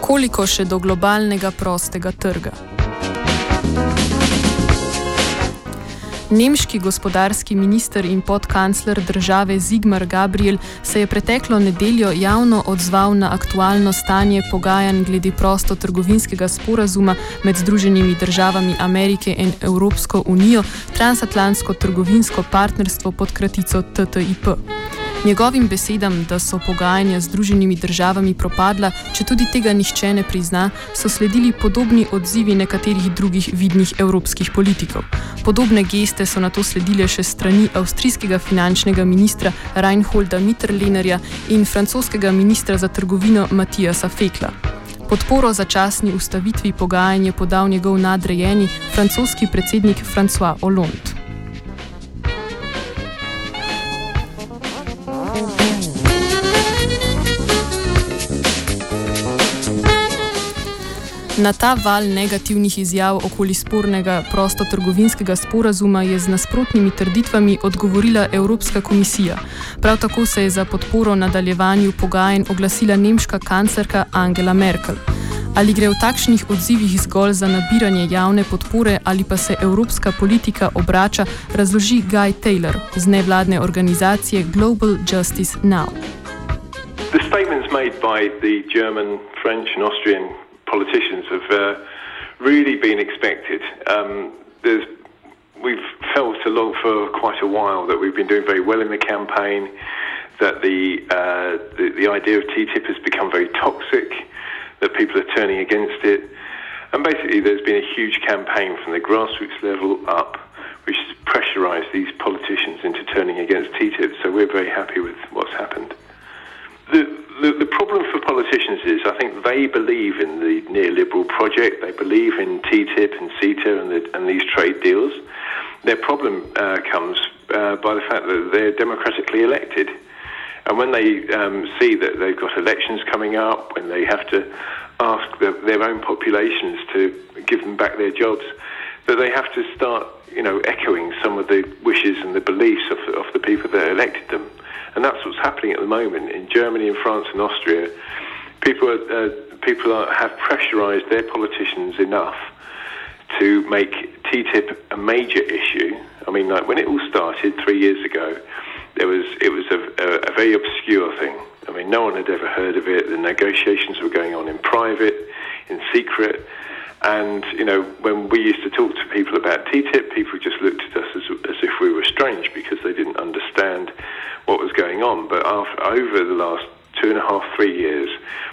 Koliko še do globalnega prostega trga? Nemški gospodarski minister in podkancler države Zigmar Gabriel se je preteklo nedeljo javno odzval na aktualno stanje pogajanj glede prostotrgovinskega sporazuma med Združenimi državami Amerike in Evropsko unijo, transatlantsko trgovinsko partnerstvo pod kratico TTIP. Njegovim besedam, da so pogajanja z Združenimi državami propadla, če tudi tega nihče ne prizna, so sledili podobni odzivi nekaterih drugih vidnih evropskih politikov. Podobne geste so na to sledile še strani avstrijskega finančnega ministra Reinholda Mitterlehnerja in francoskega ministra za trgovino Matijasa Fekla. Podporo začasni ustavitvi pogajanja je podal njegov nadrejeni francoski predsednik François Hollande. Na ta val negativnih izjav okoli spornega prostotrgovinskega sporazuma je z nasprotnimi trditvami odgovorila Evropska komisija. Prav tako se je za podporo nadaljevanju pogajanj oglasila nemška kanclerka Angela Merkel. Ali gre v takšnih odzivih zgolj za nabiranje javne podpore ali pa se evropska politika obrača, razloži Guy Taylor z nevladne organizacije Global Justice Now. The statements made by the German, French and Austrian politicians have uh, really been expected. Um, we've felt along for quite a while that we've been doing very well in the campaign, that the, uh, the, the idea of TTIP has become very toxic, that people are turning against it. And basically, there's been a huge campaign from the grassroots level up, which has pressurised these politicians into turning against TTIP. So we're very happy with what's happened. The, the, problem for politicians is I think they believe in the neoliberal project. They believe in TTIP and CETA and, the, and these trade deals. Their problem uh, comes uh, by the fact that they're democratically elected. And when they um, see that they've got elections coming up, when they have to ask the, their own populations to give them back their jobs, that they have to start, you know, echoing some of the wishes and the beliefs of, of the people that elected them. And that's what's happening at the moment in Germany and France and Austria. People, are, uh, people are, have pressurised their politicians enough to make TTIP a major issue. I mean, like when it all started three years ago, there was it was a, a, a very obscure thing. I mean, no one had ever heard of it. The negotiations were going on in private, in secret. And, you know, when we used to talk to people about TTIP, people just looked at us as, as if we were strange because they didn't understand what was going on. But after, over the last two and a half, three years,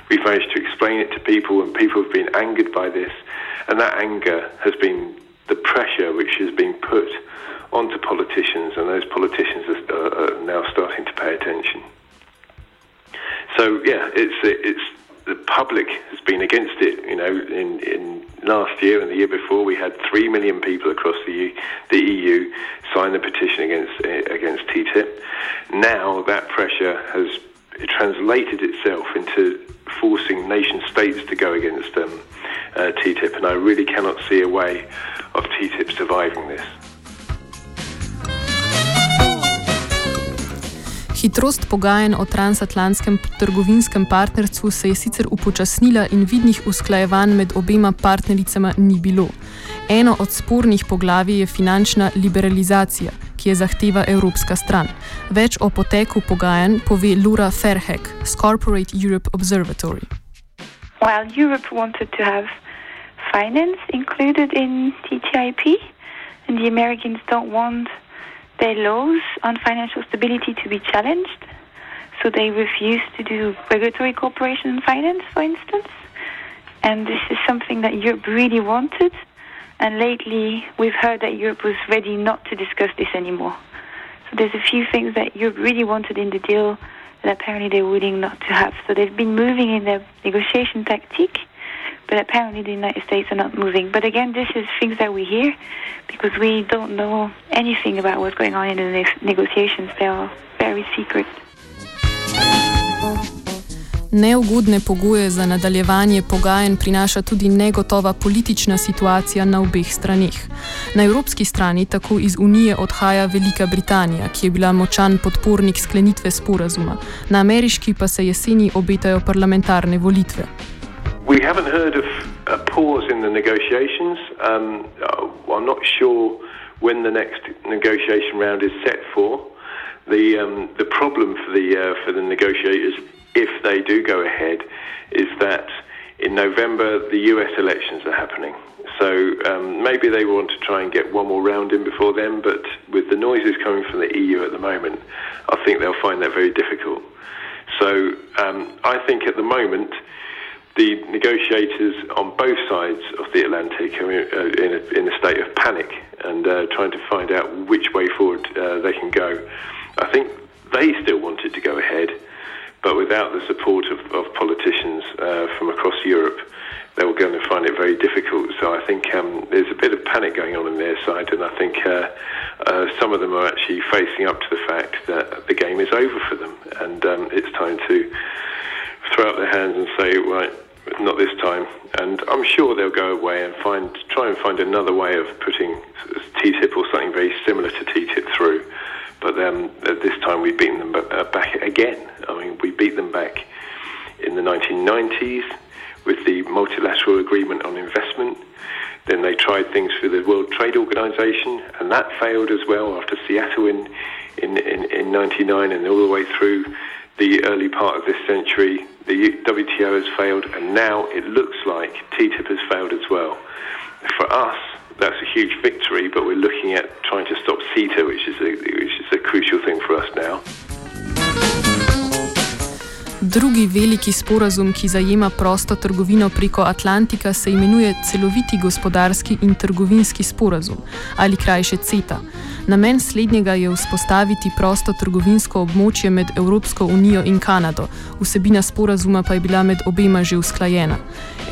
we've managed to explain it to people, and people have been angered by this. And that anger has been the pressure which has been put onto politicians, and those politicians are, are now starting to pay attention. So yeah, it's it's the public has been against it. You know, in, in last year and the year before, we had three million people across the the EU sign the petition against uh, against TTIP. Now that pressure has translated itself into forcing nation states to go against um, uh, TTIP, and I really cannot see a way of TTIP surviving this. Hitrost pogajanj o transatlantskem trgovinskem partnerstvu se je sicer upočasnila in vidnih usklajevanj med obema partnericama ni bilo. Eno od spornih poglavij je finančna liberalizacija, ki je zahteva evropska stran. Več o poteku pogajanj pove Laura Fairhack z Corporate Europe Observatory. Well, Europe wanted to have finance included in TTIP, and the Americans don't want their laws on financial stability to be challenged. So they refuse to do regulatory cooperation in finance, for instance. And this is something that Europe really wanted. And lately, we've heard that Europe was ready not to discuss this anymore. So there's a few things that Europe really wanted in the deal that apparently they're willing not to have. So they've been moving in their negotiation tactic but apparently the United States are not moving. But again, this is things that we hear because we don't know anything about what's going on in the ne- negotiations. They are very secret. Neugodne pogoje za nadaljevanje pogajanj prinaša tudi negotova politična situacija na obeh stranih. Na evropski strani tako iz Unije odhaja Velika Britanija, ki je bila močan podpornik sklenitve sporazuma, na ameriški pa se jeseni obetajo parlamentarne volitve. We haven't heard of a pause in the negotiations. Um, I'm not sure when the next negotiation round is set for. The um, the problem for the uh, for the negotiators, if they do go ahead, is that in November the U.S. elections are happening. So um, maybe they want to try and get one more round in before then. But with the noises coming from the EU at the moment, I think they'll find that very difficult. So um, I think at the moment the negotiators on both sides of the Atlantic are in a, in a state of panic and uh, trying to find out which way forward uh, they can go. I think they still wanted to go ahead, but without the support of, of politicians uh, from across Europe, they were going to find it very difficult. So I think um, there's a bit of panic going on in their side, and I think uh, uh, some of them are actually facing up to the fact that the game is over for them, and um, it's time to throw up their hands and say, right, not this time. And I'm sure they'll go away and find try and find another way of putting TTIP or something very similar to TTIP through. But um, this time we've beaten them uh, back again. I mean, we beat them back in the 1990s with the multilateral agreement on investment. Then they tried things through the World Trade Organization, and that failed as well after Seattle in in, in, in 99 and all the way through the early part of this century the WTO has failed, and now it looks like TTIP has failed as well. For us, that's a huge victory, but we're looking at trying to stop CETA, which is a, which is a crucial thing for us now. Drugi veliki sporazum, ki zajema prosto trgovino preko Atlantika, se imenuje celoviti gospodarski in trgovinski sporazum ali krajše CETA. Namen slednjega je vzpostaviti prosto trgovinsko območje med Evropsko unijo in Kanado, vsebina sporazuma pa je bila med obema že usklajena.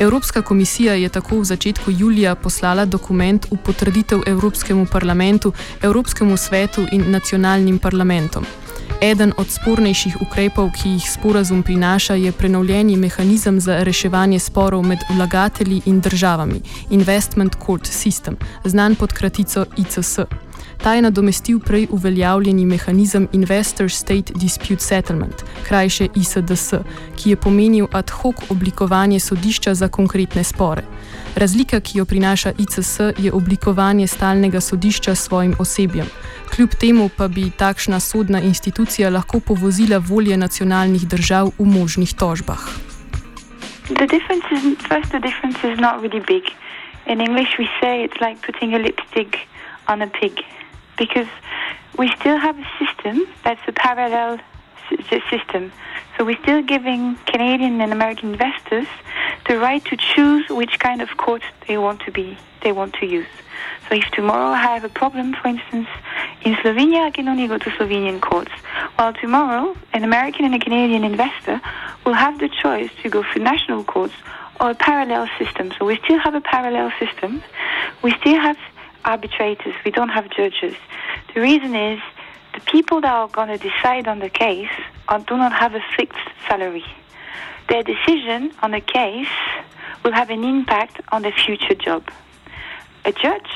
Evropska komisija je tako v začetku julija poslala dokument v potrditev Evropskemu parlamentu, Evropskemu svetu in nacionalnim parlamentom. Eden od spornejših ukrepov, ki jih sporazum prinaša, je prenovljeni mehanizem za reševanje sporov med vlagatelji in državami, Investment Court System, znan pod kratico ICS. Ta je nadomestil prej uveljavljeni mehanizem Investor State Dispute Settlement, krajše ISDS, ki je pomenil ad hoc oblikovanje sodišča za konkretne spore. Razlika, ki jo prinaša ICS, je oblikovanje stalnega sodišča s svojim osebjem. Kljub temu pa bi takšna sodna institucija lahko povozila volje nacionalnih držav v možnih tožbah. The difference is, first, the difference is not really big. In English, we say it's like putting a lipstick on a pig. Because we still have a system that's a parallel system. So we're still giving Canadian and American investors the right to choose which kind of court they want to be they want to use. So if tomorrow I have a problem, for instance, in Slovenia, I can only go to Slovenian courts. While tomorrow, an American and a Canadian investor will have the choice to go for national courts or a parallel system. So we still have a parallel system. We still have arbitrators, we don't have judges. The reason is the people that are going to decide on the case are, do not have a fixed salary. Their decision on a case will have an impact on their future job. A judge,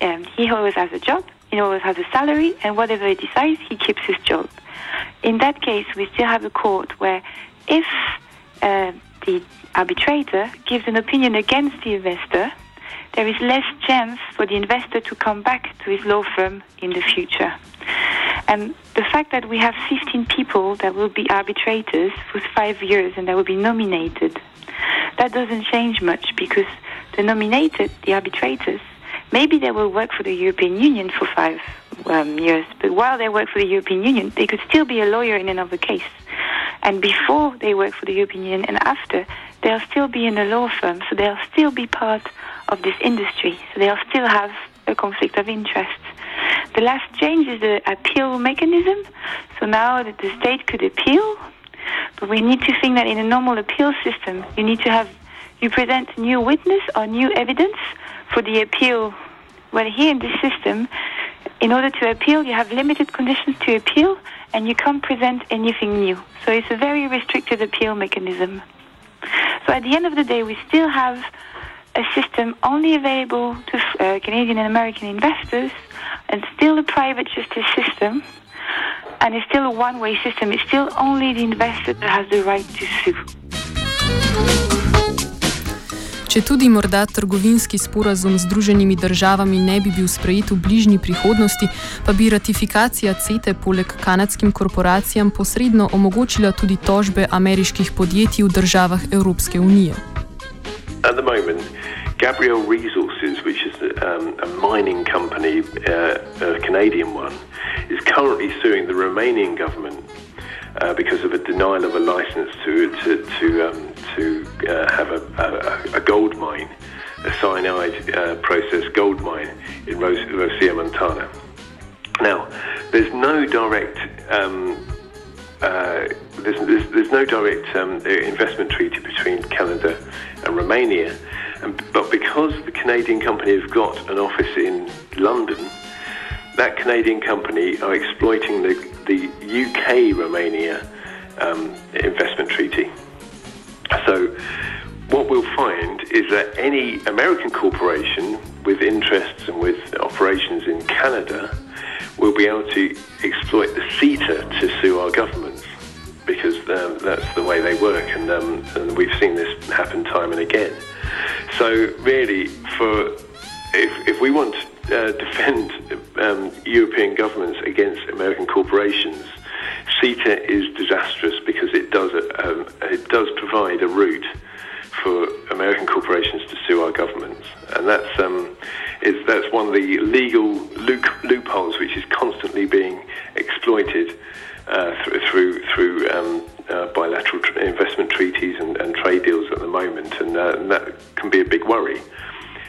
um, he always has a job, he always has a salary, and whatever he decides, he keeps his job. In that case, we still have a court where if uh, the arbitrator gives an opinion against the investor, there is less chance for the investor to come back to his law firm in the future. And the fact that we have 15 people that will be arbitrators for five years and that will be nominated, that doesn't change much because the nominated, the arbitrators, maybe they will work for the European Union for five um, years, but while they work for the European Union, they could still be a lawyer in another case. And before they work for the European Union and after, they'll still be in a law firm, so they'll still be part of this industry. So they'll still have a conflict of interest. The last change is the appeal mechanism. So now that the state could appeal, but we need to think that in a normal appeal system, you need to have you present new witness or new evidence for the appeal. Well, here in this system, in order to appeal, you have limited conditions to appeal, and you can't present anything new. So it's a very restricted appeal mechanism. So at the end of the day, we still have a system only available to uh, Canadian and American investors, and still a private justice system, and it's still a one-way system. It's still only the investor that has the right to sue. Če tudi morda trgovinski sporazum z Združenimi državami ne bi bil sprejet v bližnji prihodnosti, pa bi ratifikacija CETE poleg kanadskim korporacijam posredno omogočila tudi tožbe ameriških podjetij v državah Evropske unije. Gabriel Resources, which is um, a mining company, uh, a Canadian one, is currently suing the Romanian government uh, because of a denial of a license to to to, um, to uh, have a, a, a, gold mine, a cyanide uh, process gold mine in Ros- Rosia Montana. Now, there's no direct um, uh, there's, there's, there's, no direct um, investment treaty between Canada and Romania, and, but because the Canadian company has got an office in London, that Canadian company are exploiting the, the UK Romania um, investment treaty. So, what we'll find is that any American corporation with interests and with operations in Canada will be able to exploit the CETA to sue our governments because um, that's the way they work, and, um, and we've seen this happen time and again. So, really, for if, if we want uh, defend um, European governments against American corporations, CETA is disastrous because it does um, it does provide a route for American corporations to sue our governments, and that's um, that's one of the legal loopholes which is constantly being exploited uh, through through, through um, uh, bilateral tr- investment treaties and, and, trade deals at the moment, and, uh, and that can be a big worry.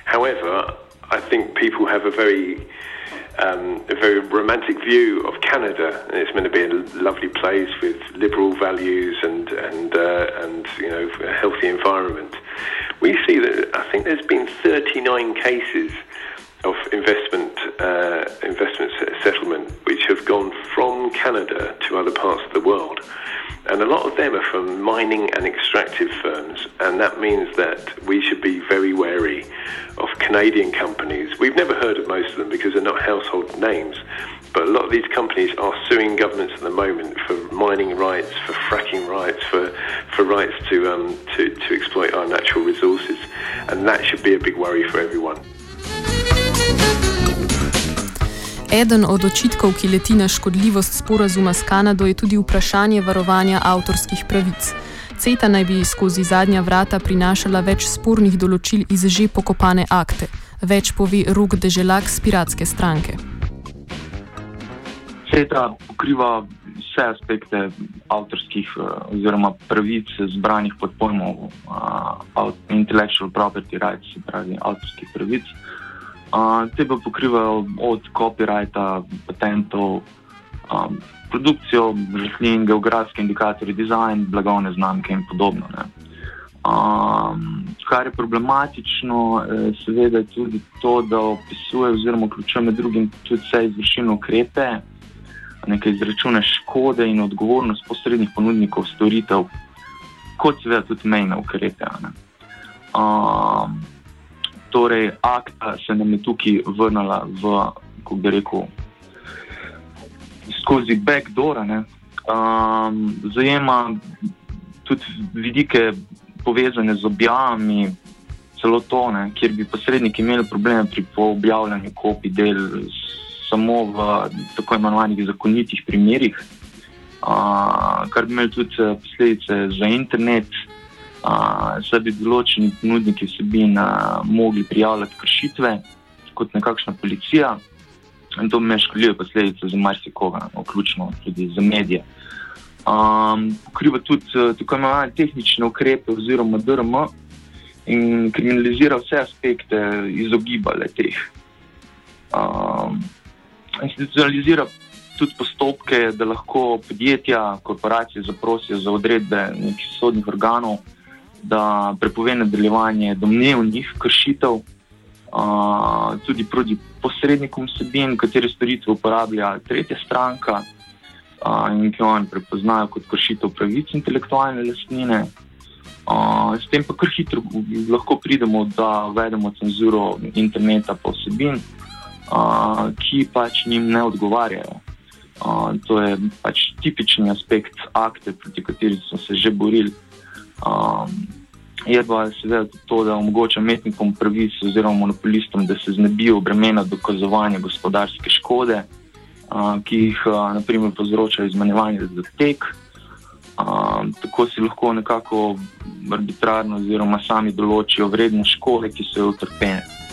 However, I think people have a very um, a very romantic view of Canada, it's meant to be a lovely place with liberal values and and uh, and you know a healthy environment. We see that I think there's been 39 cases of investment uh, investment settlement which have gone from Canada to other parts of the world. And a lot of them are from mining and extractive firms, and that means that we should be very wary of Canadian companies. We've never heard of most of them because they're not household names, but a lot of these companies are suing governments at the moment for mining rights, for fracking rights, for, for rights to, um, to, to exploit our natural resources, and that should be a big worry for everyone. Eden od očitkov, ki leti na škodljivost sporazuma s Kanado, je tudi vprašanje varovanja avtorskih pravic. CETA naj bi skozi zadnja vrata prinašala več spornih določil iz že pokopane akte. Več pove Rok Deželak z Piratske stranke. CETA pokriva vse aspekte avtorskih eh, oziroma pravic zbranih pod pojmom uh, intellectual property rights, se pravi avtorskih pravic. Te pa pokrivajo od copyrighta, patentov, um, produkcijo, žehlin, geografske indikatorje, dizajn, blagovne znamke in podobno. Um, kar je problematično, je seveda tudi to, da opisuje oziroma vključuje med drugim tudi vse izvršilne ukrepe, nekaj izračune škode in odgovornost posrednih ponudnikov storitev, kot seveda tudi mejne ukrepe. Um, torej akta se nam je tukaj vrnila v, kako bi rekel, skozi backdoor. Um, zajema tudi vidike povezane z objavami, celo to, ne, kjer bi posredniki imeli probleme pri objavljanju kopij del samo v tako imenovanih zakonitih primerih, uh, kar bi imeli tudi eh, posledice za internet da bi določeni ponudniki vsebin mogli prijavljati kršitve kot nekakšna policija. In to ima škodljive posledice za marsikoga, vključno tudi za medije. Um, pokriva tudi tako imenovane tehnične ukrepe, oziroma DRM, in kriminalizira vse aspekte izogibanja teh. Um, institucionalizira tudi postopke, da lahko podjetja, korporacije zaprosijo za odredbe nekih sodnih organov, da prepove nadaljevanje domnevnih kršitev uh, tudi proti posrednikom vsebin, katere storitve uporablja tretja stranka uh, in ki jo oni prepoznajo kot kršitev pravic intelektualne lastnine. Uh, s tem pa kar hitro lahko pridemo, da uvedemo cenzuro interneta po vsebin, uh, ki pač njim ne odgovarjajo. Uh, to je pač tipični aspekt akte, proti kateri smo se že borili. Um, je pa seveda to, da omogoča umetnikom pravic oziroma monopolistom, da se znebijo bremena dokazovanja gospodarske škode, uh, ki jih uh, naprimer povzroča izmanjevanje za tek. Uh, tako si lahko nekako arbitrarno oziroma sami določijo vrednost škode, ki so jo utrpene.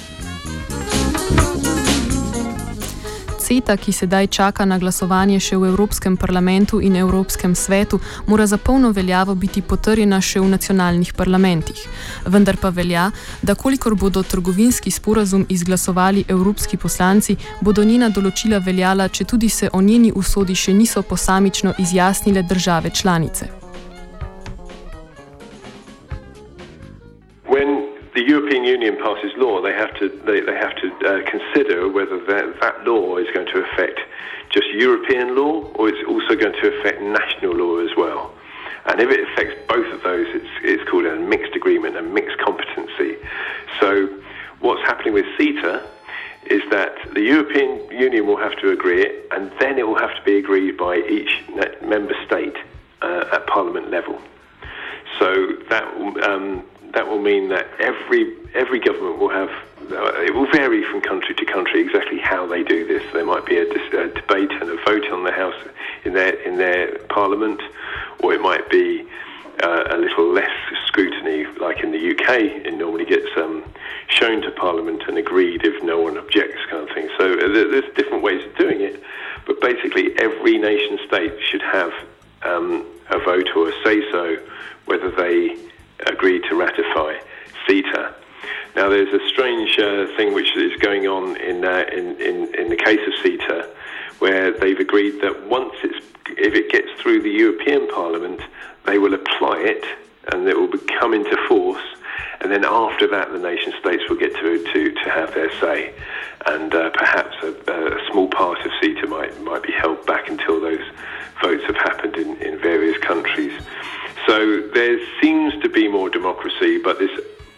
CETA, ki sedaj čaka na glasovanje še v Evropskem parlamentu in Evropskem svetu, mora za polno veljavo biti potrjena še v nacionalnih parlamentih. Vendar pa velja, da kolikor bodo trgovinski sporazum izglasovali evropski poslanci, bodo njena določila veljala, če tudi se o njeni usodi še niso posamično izjasnile države članice. The European Union passes law, they have to they, they have to uh, consider whether that, that law is going to affect just European law or it's also going to affect national law as well. And if it affects both of those, it's, it's called a mixed agreement, a mixed competency. So what's happening with CETA is that the European Union will have to agree it, and then it will have to be agreed by each member state uh, at Parliament level. So that um, that will mean that every every government will have uh, it will vary from country to country exactly how they do this. There might be a, a, debate and a vote on the house in their in their parliament, or it might be uh, a little less scrutiny, like in the UK. It normally gets um, shown to Parliament and agreed if no one objects, kind of thing. So uh, there's different ways of doing it, but basically every nation state should have European Parliament, they will apply it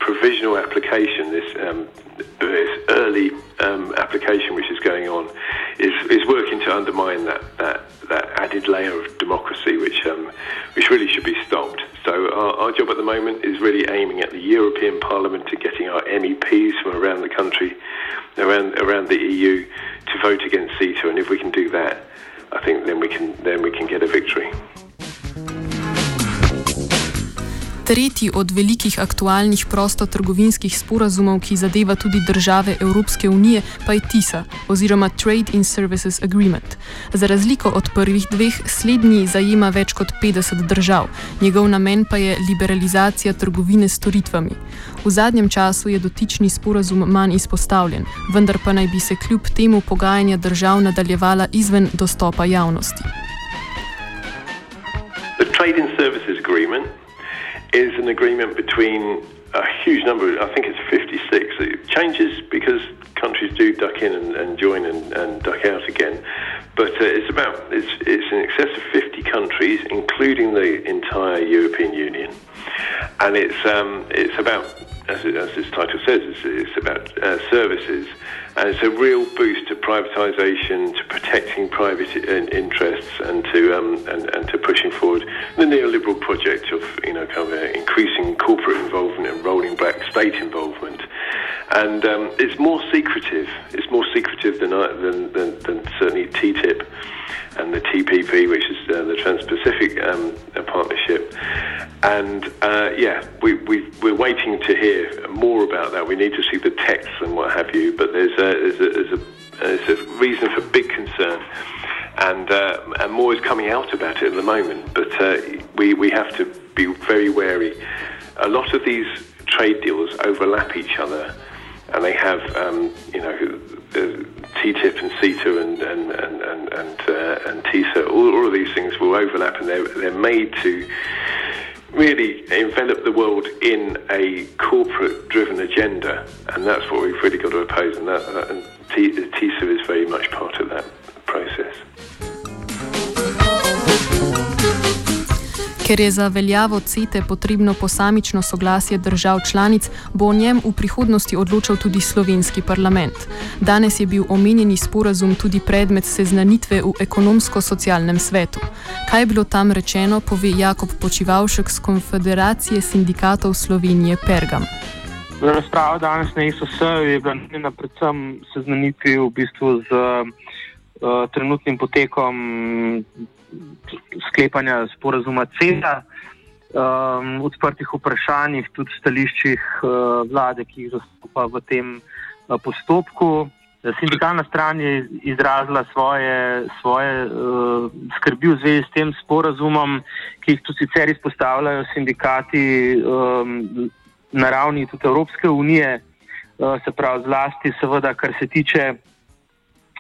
provisional application, this, um, this early um, application which is going on, is, is working to undermine that, that, that added layer of democracy which, um, which really should be stopped. So our, our, job at the moment is really aiming at the European Parliament to getting our MEPs from around the country, around, around the EU, to vote against CETA. And if we can do that, I think then we can, then we can get a victory. Tretji od velikih aktualnih prostotrgovinskih sporazumov, ki zadeva tudi države Evropske unije, pa je TISA oziroma Trade in Services Agreement. Za razliko od prvih dveh, slednji zajema več kot 50 držav, njegov namen pa je liberalizacija trgovine s storitvami. V zadnjem času je dotični sporazum manj izpostavljen, vendar pa naj bi se kljub temu pogajanja držav nadaljevala izven dostopa javnosti. The Trade and Services Agreement is an agreement between a huge number, I think it's 56. It changes because countries do duck in and, and join and, and, duck out again. But uh, it's about, it's, it's in excess of 50 countries, including the entire European Union. And it's, um, it's about, as, it, as its title says, it's, it's about uh, services and it's a real boost to privatisation, to protecting private interests, and to um, and, and, to pushing forward the neoliberal project of you know kind of increasing corporate involvement and rolling back state involvement. And um, it's more secretive. It's more secretive than, than, than, than certainly TTIP and the TPP, which is uh, the Trans-Pacific um, Partnership. And uh, yeah, we, we, we're waiting to hear more about that. We need to see the text and what have you. But there's a, there's a, there's a, there's a reason for big concern. And, uh, and more is coming out about it at the moment. But uh, we, we have to be very wary. A lot of these trade deals overlap each other and they have, um, you know, TTIP and CETA and and and and and, uh, and TISA. All, all, of these things will overlap, and they're they're made to really envelop the world in a corporate driven agenda, and that's what we've really got to oppose, and, that, and TISA is very much part of that Ker je za veljavo CETE potrebno posamično soglasje držav članic, bo o njem v prihodnosti odločal tudi slovenski parlament. Danes je bil omenjeni sporazum tudi predmet seznanitve v ekonomsko-socialnem svetu. Kaj je bilo tam rečeno, pove Jakob Počivalšek z Konfederacije sindikatov Slovenije Pergam. Razprava danes na ISOS je bila namenjena predvsem seznanitvi v bistvu z uh, trenutnim potekom sklepanja sporazuma CETA, um, odprtih vprašanjih, tudi stališčih uh, vlade, ki jih zastopa v tem uh, postopku. Sindikalna stran je izrazila svoje, svoje uh, skrbi v zvezi s tem sporazumom, ki jih tudi sicer izpostavljajo sindikati um, na ravni tudi Evropske unije, uh, se pravi zlasti, seveda, kar se tiče Eh,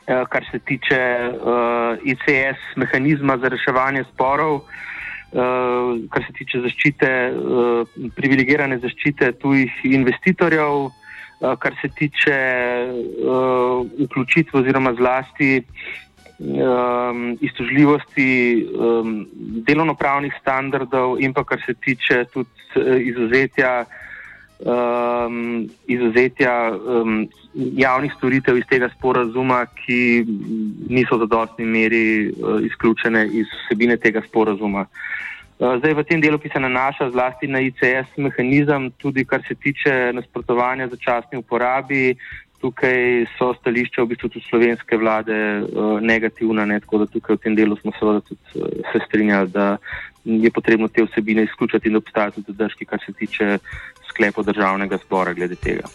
kar se tiče uh, eh, ICS, mehanizma za reševanje sporov, uh, kar se tiče zaščite, uh, privilegirane zaščite tujih investitorjev, uh, kar se tiče uh, vključitve oziroma zlasti um, istožljivosti um, delovnopravnih standardov in pa kar se tiče tudi uh, izuzetja um, izuzetja um, javnih storitev iz tega sporazuma, ki niso v zadostni meri uh, izključene iz vsebine tega sporazuma. Uh, zdaj, v tem delu, ki se nanaša zlasti na ICS mehanizem, tudi kar se tiče nasprotovanja začasni uporabi, tukaj so stališča v bistvu tudi slovenske vlade uh, negativna, ne? tako da tukaj v tem delu smo seveda tudi uh, se strinjali, da je potrebno te vsebine izključiti in da obstajajo tudi držki, kar se tiče sklepov državnega zbora glede tega.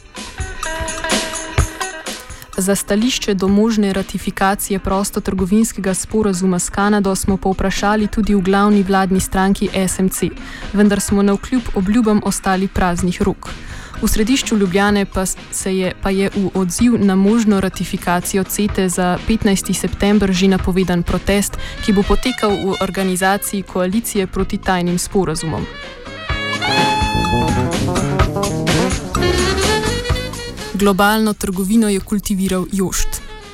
Za stališče do možne ratifikacije prostotrgovinskega sporazuma s Kanado smo povprašali tudi v glavni vladni stranki SMC, vendar smo na vkljub obljubam ostali praznih rok. V središču Ljubljane pa, je, pa je v odziv na možno ratifikacijo CETE za 15. september že napovedan protest, ki bo potekal v organizaciji koalicije proti tajnim sporazumom. Globalno trgovino je kultiviral Jošt.